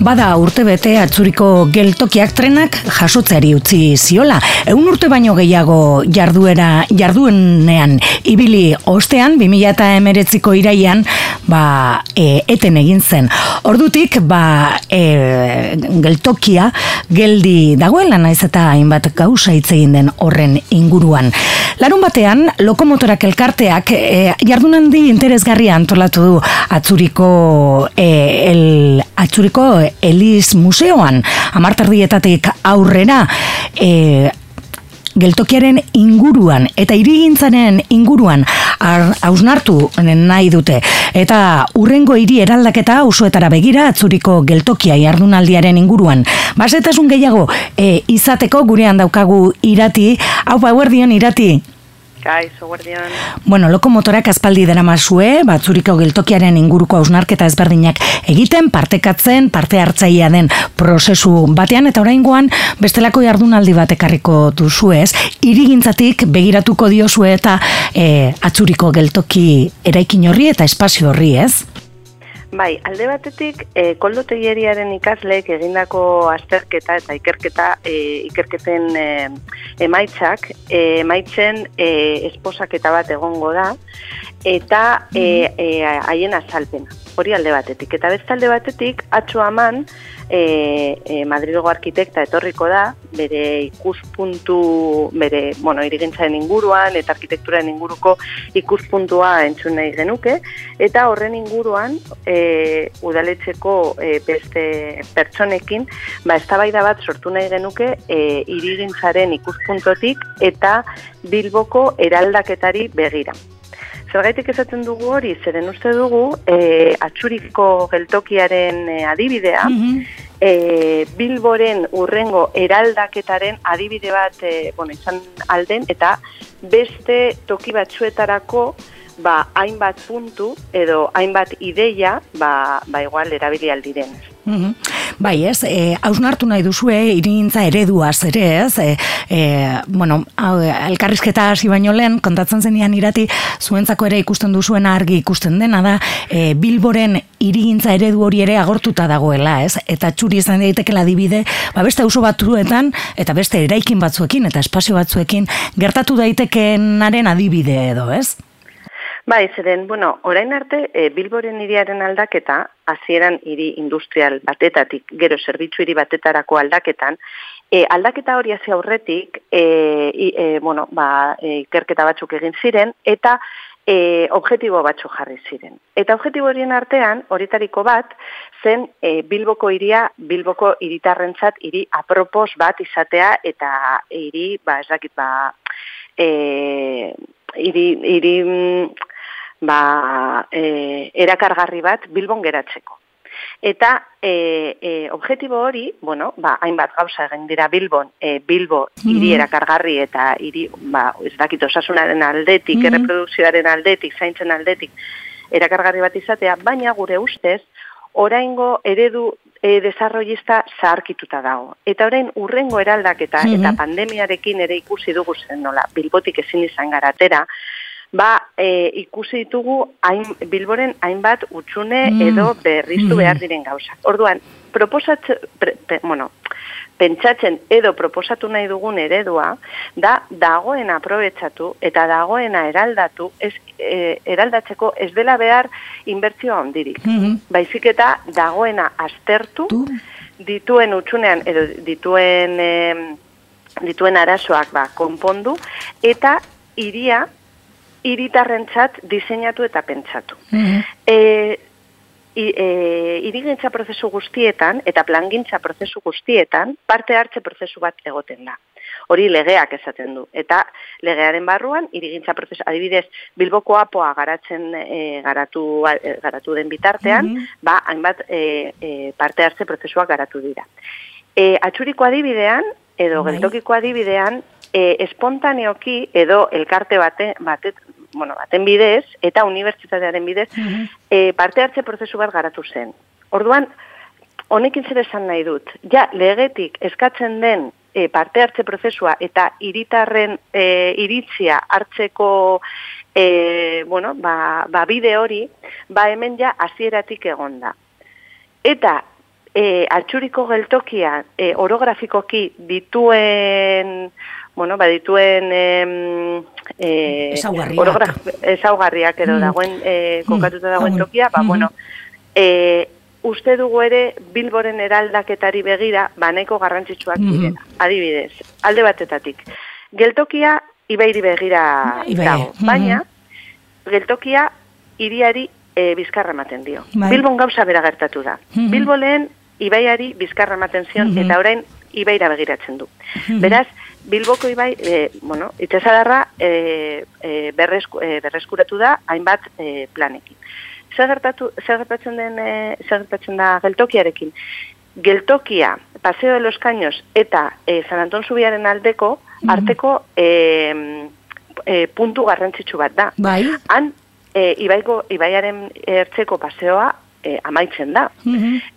Bada urte bete atzuriko geltokiak trenak jasotzeari utzi ziola. Egun urte baino gehiago jarduera jarduenean ibili ostean 2000 eta emeretziko iraian ba, e, eten egin zen. Ordutik ba, e, geltokia geldi dagoela naiz eta hainbat gauza hitz egin den horren inguruan. Larun batean, lokomotorak elkarteak e, jardunandi interesgarria antolatu du atzuriko e, el, atzuriko Elis Museoan, amartardietatik aurrera, e, geltokiaren inguruan eta irigintzaren inguruan hausnartu nahi dute. Eta urrengo hiri eraldaketa osoetara begira atzuriko geltokia jardunaldiaren inguruan. Basetasun gehiago e, izateko gurean daukagu irati, hau bauerdion irati, Kaixo, guardian. Bueno, lokomotorak aspaldi dara masue, batzuriko geltokiaren inguruko hausnarketa ezberdinak egiten, partekatzen, parte hartzaia den prozesu batean, eta oraingoan bestelako jardunaldi bat ekarriko duzuez, irigintzatik begiratuko diozue eta e, atzuriko geltoki eraikin horri eta espazio horri, ez? Bai, alde batetik, e, koldotegieriaren ikasleek egindako azterketa eta ikerketa, e, ikerketen e, emaitzak, e, emaitzen e, esposaketa bat egongo da, eta e, e, haien azalpena, hori alde batetik. Eta beste alde batetik, atxo aman, e, e, Madrilgo arkitekta etorriko da, bere ikuspuntu, bere, bueno, irigintzaren inguruan eta arkitekturaren inguruko ikuspuntua entzun nahi genuke, eta horren inguruan e, udaletxeko e, beste pertsonekin, ba, eztabaida bat sortu nahi genuke e, irigintzaren ikuspuntotik eta bilboko eraldaketari begira. Zergaitik esaten dugu hori, zeren uste dugu, e, atxuriko geltokiaren e, adibidea, mm bilboren urrengo eraldaketaren adibide bat e, bueno, izan alden, eta beste toki batzuetarako ba, hainbat puntu edo hainbat ideia ba, ba igual erabili aldiren. Mm Bai, ez, e, hausnartu nahi duzue, irintza ereduaz ere, ez, e, e, bueno, elkarrizketa hasi baino lehen, kontatzen zenian irati, zuentzako ere ikusten duzuen argi ikusten dena da, e, bilboren irigintza eredu hori ere agortuta dagoela, ez, eta txuri izan daitekela dibide, ba beste auzo batzuetan, eta beste eraikin batzuekin, eta espazio batzuekin, gertatu daitekenaren adibide edo, ez? Bai, zeren, bueno, orain arte, e, Bilboren iriaren aldaketa, hasieran hiri industrial batetatik, gero zerbitzu hiri batetarako aldaketan, e, aldaketa hori hasi aurretik, e, e, bueno, ba, e, ikerketa batzuk egin ziren, eta e, objetibo batzu jarri ziren. Eta objetibo horien artean, horitariko bat, zen e, Bilboko iria, Bilboko iritarrentzat hiri apropos bat izatea, eta hiri, ba, ez dakit, ba, e, iri, iri, ba, e, erakargarri bat bilbon geratzeko. Eta e, e, objetibo hori, bueno, ba, hainbat gauza egin dira bilbon, e, bilbo hiri mm erakargarri eta hiri, ba, ez dakit osasunaren aldetik, mm erreprodukzioaren aldetik, zaintzen aldetik, erakargarri bat izatea, baina gure ustez, oraingo eredu e, desarrollista zaharkituta dago. Eta orain urrengo eraldaketa eta pandemiarekin ere ikusi dugu zen nola, bilbotik ezin izan garatera, ba, e, ikusi ditugu hain, bilboren hainbat utxune mm. edo berriztu mm. behar diren gauza. Orduan, proposatzen, bueno, pentsatzen edo proposatu nahi dugun eredua, da dagoena aprobetsatu eta dagoena eraldatu, ez, e, eraldatzeko ez dela behar inbertzioa ondirik. Mm Baizik eta dagoena aztertu, dituen utxunean edo dituen... E, dituen arazoak ba, konpondu, eta iria iritarrentzat diseinatu eta pentsatu. Mm -hmm. e, irigintza prozesu guztietan eta plangintza prozesu guztietan parte hartze prozesu bat egoten da. Hori legeak esaten du. Eta legearen barruan, irigintza prozesu, adibidez, Bilboko apoa garatzen e, garatu, e, garatu den bitartean, mm -hmm. ba, hainbat e, e, parte hartze prozesuak garatu dira. E, atxuriko adibidean, edo bai. geltokiko adibidean, e, espontaneoki edo elkarte bate, batet, bueno, baten bidez eta unibertsitatearen bidez mm parte hartze prozesu bat garatu zen. Orduan, honekin zer esan nahi dut, ja, legetik eskatzen den e, parte hartze prozesua eta iritarren e, iritzia hartzeko e, bueno, ba, ba bide hori, ba hemen ja hasieratik egonda. Eta e, atxuriko geltokia e, orografikoki dituen bueno, ba, dituen em, e, esaugarriak. esaugarriak edo mm. dagoen e, kokatuta mm. dagoen tokia, ba, mm -hmm. bueno, e, uste dugu ere Bilboren eraldaketari begira baneko garrantzitsuak mm -hmm. Adibidez, alde batetatik. Geltokia ibairi begira Ibai. dago, baina geltokia iriari e, bizkarra ematen dio. Bai. Bilbon gauza bera gertatu da. Mm Bilbo lehen ibaiari bizkarra ematen zion eta orain ibaira begiratzen du. Beraz, Bilboko ibai, e, bueno, itxasadarra e, e, berresku, e, berreskuratu da hainbat e, planekin. Zer gertatzen den, e, zer gertatzen da geltokiarekin? Geltokia, Paseo de los Caños eta e, San Anton Zubiaren aldeko, arteko e, e, puntu garrantzitsu bat da. Bai. Han, e, ibaiko, ibaiaren ertzeko paseoa e, amaitzen da.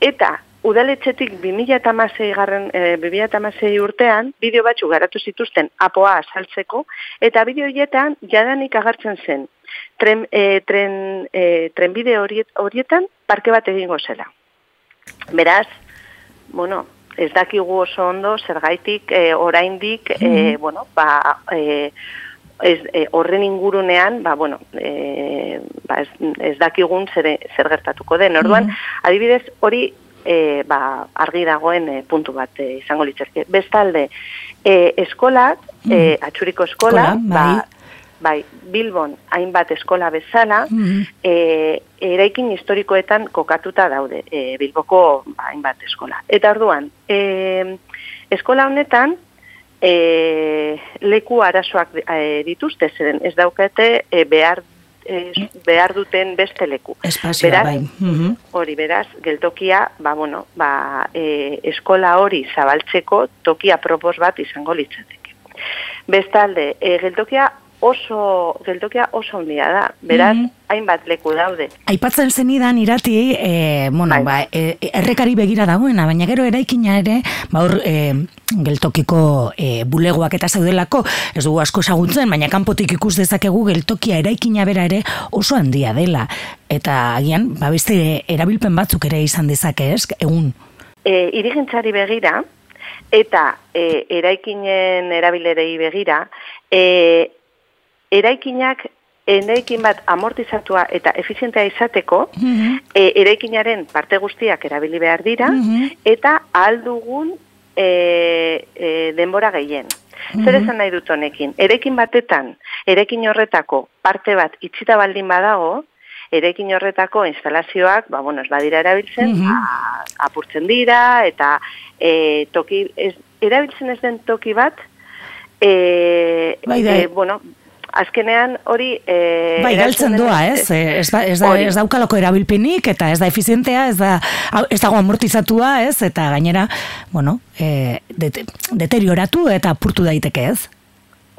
Eta udaletxetik 2016 garren e, 2016 urtean bideo batzu garatu zituzten apoa asaltzeko eta bideo horietan jadanik agertzen zen tren e, tren e, trenbide horietan parke bat egingo zela. Beraz, bueno, ez dakigu oso ondo zergaitik e, oraindik e, bueno, ba e, ez, e, horren ingurunean, ba, bueno, e, ba, ez, ez dakigun zer, zer gertatuko den. Orduan, adibidez, hori e, ba, argi dagoen e, puntu bat e, izango litzerke. Bestalde, e, eskolak, e, atxuriko eskola, ba, bai, Bilbon hainbat eskola bezala, mm eraikin historikoetan kokatuta daude, e, Bilboko ba, hainbat eskola. Eta orduan, e, eskola honetan, e, leku arazoak e, dituzte, zeren ez daukate e, behar behar duten beste leku. Espazioa, bai. Mhm. Hori, beraz, geltokia, ba, bueno, ba, e, eskola hori zabaltzeko tokia propos bat izango litzateke. Bestalde, e, geltokia oso geltokia oso handia da. Beraz, mm -hmm. hainbat leku daude. Aipatzen zenidan irati, eh, bueno, bai. ba, e, errekari begira dagoena, baina gero eraikina ere, ba hor e, geltokiko e, bulegoak eta zaudelako, ez dugu asko saguntzen, baina kanpotik ikus dezakegu geltokia eraikina bera ere oso handia dela. Eta agian, ba beste erabilpen batzuk ere izan dezake, ez? Egun. E, irigintzari begira, eta e, eraikinen erabilerei begira, e, eraikinak eraikin bat amortizatua eta efizientea izateko, mm eraikinaren parte guztiak erabili behar dira, mhm. eta aldugun e, e, denbora gehien. Mm Zer esan nahi dut honekin? Eraikin batetan, eraikin horretako parte bat itxita baldin badago, eraikin horretako instalazioak, ba, bueno, ez badira erabiltzen, mm apurtzen dira, eta e, toki, ez, erabiltzen ez den toki bat, e, bai, bai. e, bueno, azkenean hori... E, bai, galtzen doa, ez? Ez, ez, ez, da, ez daukalako erabilpenik, eta ez da efizientea, ez, da, ez dago amortizatua, ez? Eta gainera, bueno, e, deterioratu eta purtu daiteke, ez?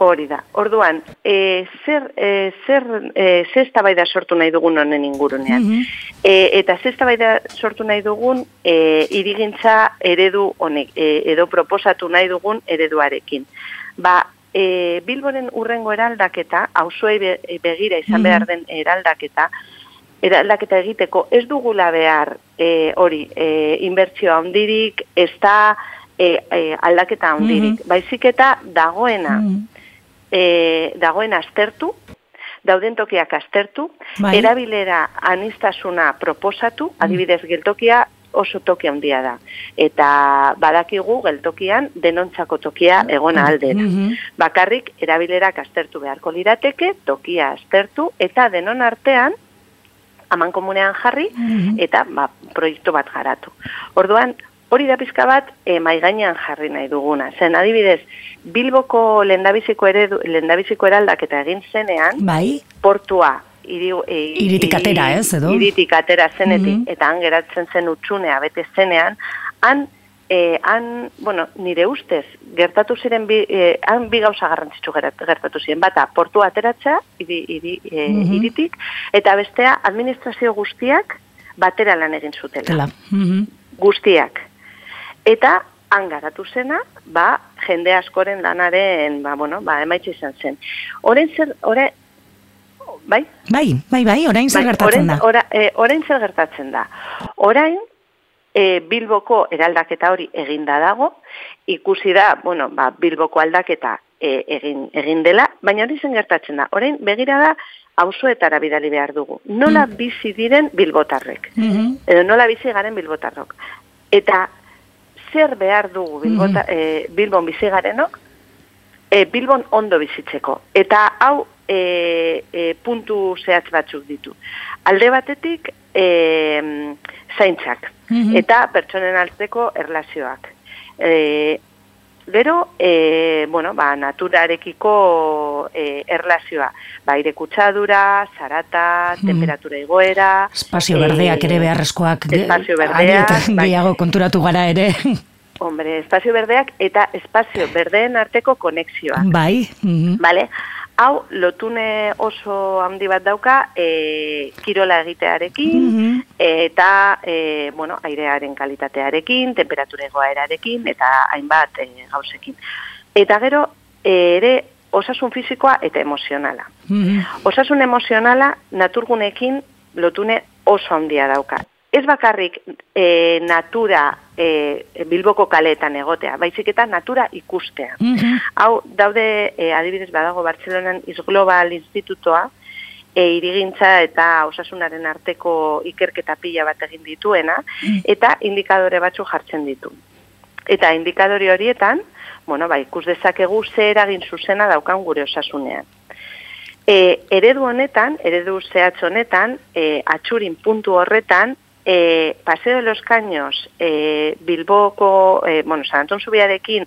Hori da. Orduan, e, zer, e, zer, e, da sortu nahi dugun honen ingurunean. Mm eta zesta bai da sortu nahi dugun e, irigintza eredu honek, e, edo proposatu nahi dugun ereduarekin. Ba, e, Bilboren urrengo eraldaketa, hauzuei begira izan behar den eraldaketa, eraldaketa egiteko ez dugula behar e, hori e, inbertzioa hondirik, ez da e, e, aldaketa hondirik. Baizik eta dagoena, e, dagoena aztertu, dauden tokiak aztertu, bai. erabilera anistasuna proposatu, adibidez geltokia oso toki handia da. Eta badakigu geltokian denontzako tokia egona alde. Mm Bakarrik erabilerak aztertu beharko lirateke, tokia aztertu, eta denon artean, aman komunean jarri, eta ba, proiektu bat garatu. Orduan, hori da pizka bat e, maigainan jarri nahi duguna. Zen adibidez, Bilboko lendabiziko, eredu, lendabiziko eraldak eta egin zenean, bai. portua iri, e, iritik atera, ez, edo? Iritik atera zenetik, mm -hmm. eta han geratzen zen utxunea, bete zenean, han, e, han, bueno, nire ustez, gertatu ziren, bi, e, han bi gauza garrantzitsu gertatu ziren, bata, portu ateratzea, iri, iri, e, mm iritik, eta bestea, administrazio guztiak, batera lan egin zutela. Mm Guztiak. Eta, han garatu zena, ba, jende askoren lanaren, ba, bueno, ba, emaitxe izan zen. Horen zer, ore, bai? Bai, bai, bai, orain zer bai, gertatzen da. Ora, e, orain zer gertatzen da. Orain, e, Bilboko eraldaketa hori eginda dago, ikusi da, bueno, ba, Bilboko aldaketa e, egin, egin dela, baina hori zen gertatzen da. Orain begira da, auzoetara bidali behar dugu. Nola mm. bizi diren bilbotarrek. Mm Edo nola bizi garen bilbotarrok. Eta zer behar dugu bilbota, mm -hmm. bilbon bizi garenok, e, bilbon ondo bizitzeko. Eta hau e, e, puntu zehatz batzuk ditu. Alde batetik, e, zaintzak. Mhm. Eta pertsonen altzeko erlazioak. E, Gero, e, bueno, ba, naturarekiko e, erlazioa. Ba, kutsadura, zarata, hmm. temperatura egoera. Espazio berdeak ere beharrezkoak. Espazio berdeak. Bai. konturatu gara ere. Hombre, espazio berdeak eta espazio berdeen arteko konexioa. Bai. Mm Vale? Hau lotune oso handi bat dauka e, kirola egitearekin mhm. eta e, bueno, airearen kalitatearekin, temperatura egoerarekin eta hainbat e, gauzekin. Eta gero ere osasun fisikoa eta emozionala. Mhm. Osasun emozionala naturgunekin lotune oso handia dauka ez bakarrik e, natura e, bilboko kaleetan egotea, baizik eta natura ikustea. Mhm. Hau, daude, e, adibidez badago Bartzelonan Isglobal Institutoa, e, irigintza eta osasunaren arteko ikerketa pila bat egin dituena, mhm. eta indikadore batzu jartzen ditu. Eta indikadori horietan, bueno, ba, ikus dezakegu ze eragin zuzena daukan gure osasunean. E, eredu honetan, eredu zehatz honetan, e, atxurin puntu horretan, e, Paseo de los Caños, e, Bilboko, e, bueno, San Anton Zubiarekin,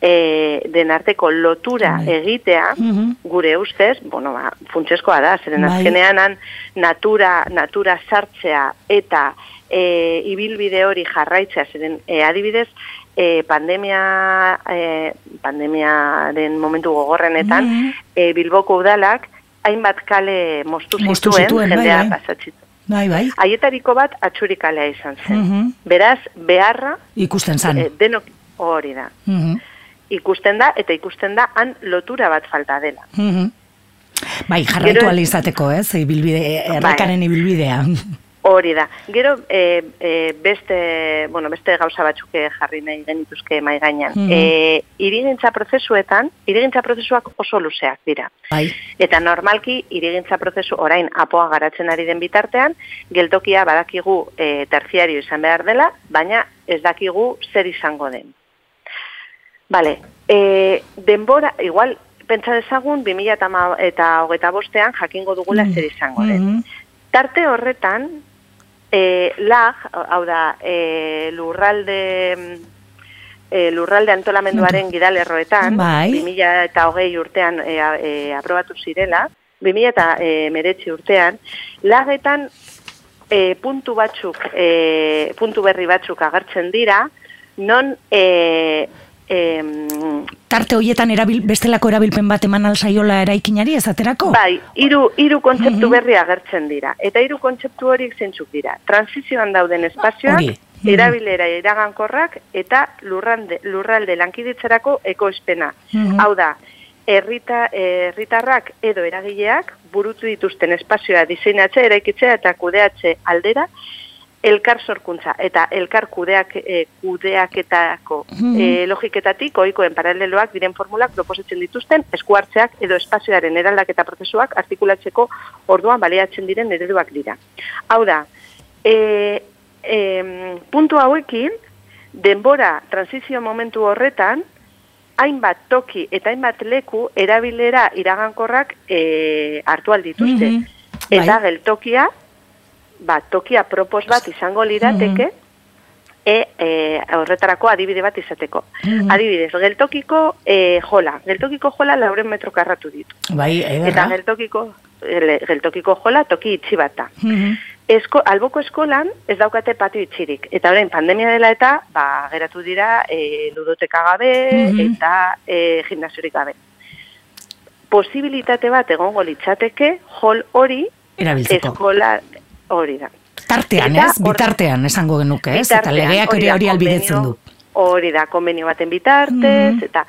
e, denarteko lotura bai. egitea, gure ustez, bueno, ba, funtseskoa da, zeren bai. azkenean natura, natura sartzea eta e, ibilbide hori jarraitzea, zeren e, adibidez, e, pandemia, e, pandemiaren momentu gogorrenetan, e, Bilboko udalak, hainbat kale mostu zituen, zituen bai, jendea bai, bai. Bai, bai. Aietariko bat atxurikalea izan zen. Mhm. Beraz, beharra... Ikusten zen. E, denok hori da. Mm Ikusten da, eta ikusten da, han lotura bat falta dela. Mm Bai, jarraitu alizateko, ez? Ibilbide, errakaren bai. ibilbidea. Hori da. Gero e, e, beste, bueno, beste gauza batzuk jarri nahi genituzke mai gainean. Mm -hmm. irigintza prozesuetan, irigintza prozesuak oso luzeak dira. Bai. Eta normalki irigintza prozesu orain apoa garatzen ari den bitartean, geltokia badakigu e, terziario izan behar dela, baina ez dakigu zer izango den. Vale. E, denbora, igual, pentsa dezagun, 2000 eta hogeta bostean jakingo dugula mm zer izango den. Mm Tarte horretan, e, lag, hau da, e, lurralde e, lurralde antolamenduaren gidalerroetan, bai. 2000 eta hogei urtean e, e, aprobatu zirela, 2000 eta e, meretzi urtean, lagetan e, puntu batzuk, e, puntu berri batzuk agertzen dira, non e, em, tarte hoietan erabil, bestelako erabilpen bat eman alzaiola eraikinari ezaterako? Bai, hiru hiru kontzeptu mhm. berri agertzen dira. Eta hiru kontzeptu horiek zeintzuk dira. Transizioan dauden espazioak, mhm. erabilera iragankorrak eta lurralde, lurralde lankiditzarako ekoespena. Mm Hau da, herrita herritarrak edo eragileak burutu dituzten espazioa diseinatzea, eraikitzea eta kudeatze aldera elkar sorkuntza eta elkar kudeak, e, kudeaketako e, logiketatik oikoen paraleloak diren formulak proposatzen dituzten eskuartzeak edo espazioaren eraldaketa prozesuak artikulatzeko orduan baleatzen diren ereduak dira. Hau da, e, e, puntu hauekin, denbora transizio momentu horretan, hainbat toki eta hainbat leku erabilera iragankorrak e, hartu aldituzte. Mm -hmm. Eta bai. geltokia, ba, tokia propos bat izango lirateke, mm e, e, horretarako adibide bat izateko. Mm Adibidez, geltokiko e, jola. Geltokiko jola lauren metro karratu ditu. Bai, Eta geltokiko, geltokiko jola toki itxi bat da. Mm Esko, alboko eskolan ez daukate patio itxirik. Eta orain pandemia dela eta, ba, geratu dira e, ludoteka gabe eta e, gimnasiorik gabe. Posibilitate bat egongo litzateke, jol hori, eskola, Hori da. Tartean, ez? Bitartean, esango genuke, ez? Eta legeak hori hori albidetzen du. Hori da, konbenio baten bitartez, mm eta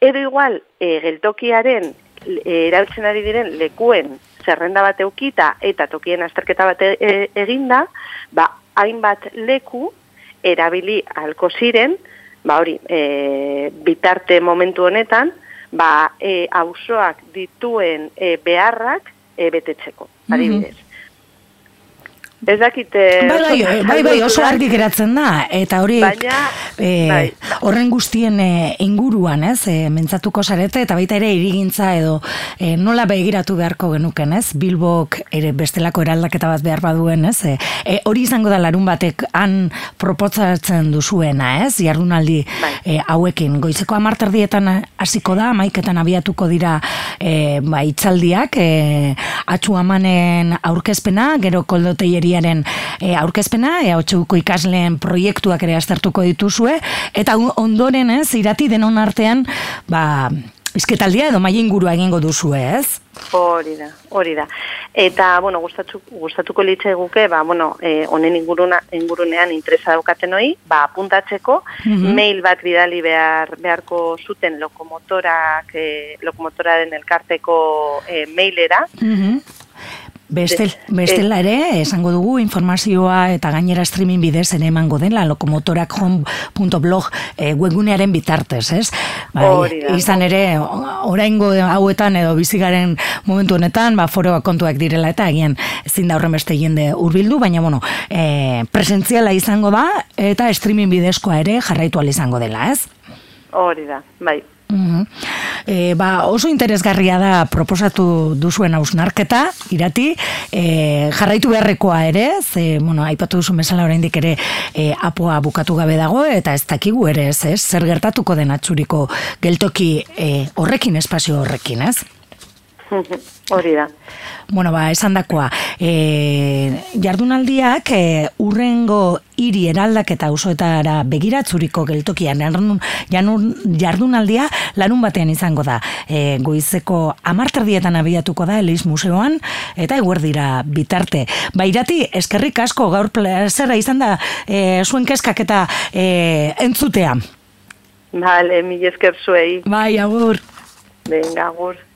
edo igual, e, geltokiaren e, erabiltzen ari diren lekuen zerrenda bat eukita eta tokien azterketa bat e, eginda, ba, hainbat leku erabili alko ziren, ba hori, e, bitarte momentu honetan, ba, e, auzoak dituen e, beharrak e, betetzeko, mhm. adibidez. Mm Ez dakite... Bai, bai, bai, bai, bai, oso argi geratzen da, eta hori Baina, e, bai. horren guztien e, inguruan, ez, e, mentzatuko zarete, eta baita ere irigintza edo e, nola begiratu beharko genuken, ez, Bilbok ere bestelako eraldaketa bat behar baduen, ez, e, hori izango da larun batek han propotzatzen duzuena, ez, jardunaldi bai. e, hauekin, goizeko amarterdietan hasiko da, maiketan abiatuko dira e, ba, itzaldiak, e, atxu amanen aurkezpena, gero koldoteieri Herriaren e, aurkezpena, e, ikasleen proiektuak ere aztertuko dituzue, eta ondoren ez, irati denon artean, ba, izketaldia edo mai ingurua egingo duzu, ez? Hori da, hori da. Eta, bueno, gustatu, gustatuko litze guke, ba, bueno, e, honen inguruna, ingurunean interesa daukaten hoi, ba, apuntatzeko, mhm. mail bat bidali behar, beharko zuten lokomotorak, e, lokomotoraren elkarteko e, mailera, mm Bestel, bestela ere, esango dugu informazioa eta gainera streaming bidez ere emango dela lokomotorakhome.blog e, webgunearen bitartez, ez? Bai, izan ere, oraingo hauetan edo bizigaren momentu honetan, ba, foroa kontuak direla eta egin ezin da horren beste jende urbildu, baina bueno, e, presentziala izango da eta streaming bidezkoa ere jarraitu izango dela, ez? Hori da, bai, E, ba, oso interesgarria da proposatu duzuen hausnarketa, irati, e, jarraitu beharrekoa ere, ze, bueno, aipatu duzu mesala oraindik ere e, apoa bukatu gabe dago, eta ez dakigu ere, ez, ez? Zer gertatuko den atxuriko geltoki e, horrekin, espazio horrekin, ez? Hori da. Bueno, ba, esan dakoa, e, jardunaldiak e, urrengo hiri eraldak eta usoetara begiratzuriko geltokian jardun, jardunaldia lanun batean izango da. E, goizeko amarterdietan abiatuko da Elis Museoan eta eguerdira bitarte. Bairati, eskerrik asko gaur plazera izan da e, zuen keskak eta e, entzutea. Vale, mi esker zuei. Bai, agur. Venga, agur.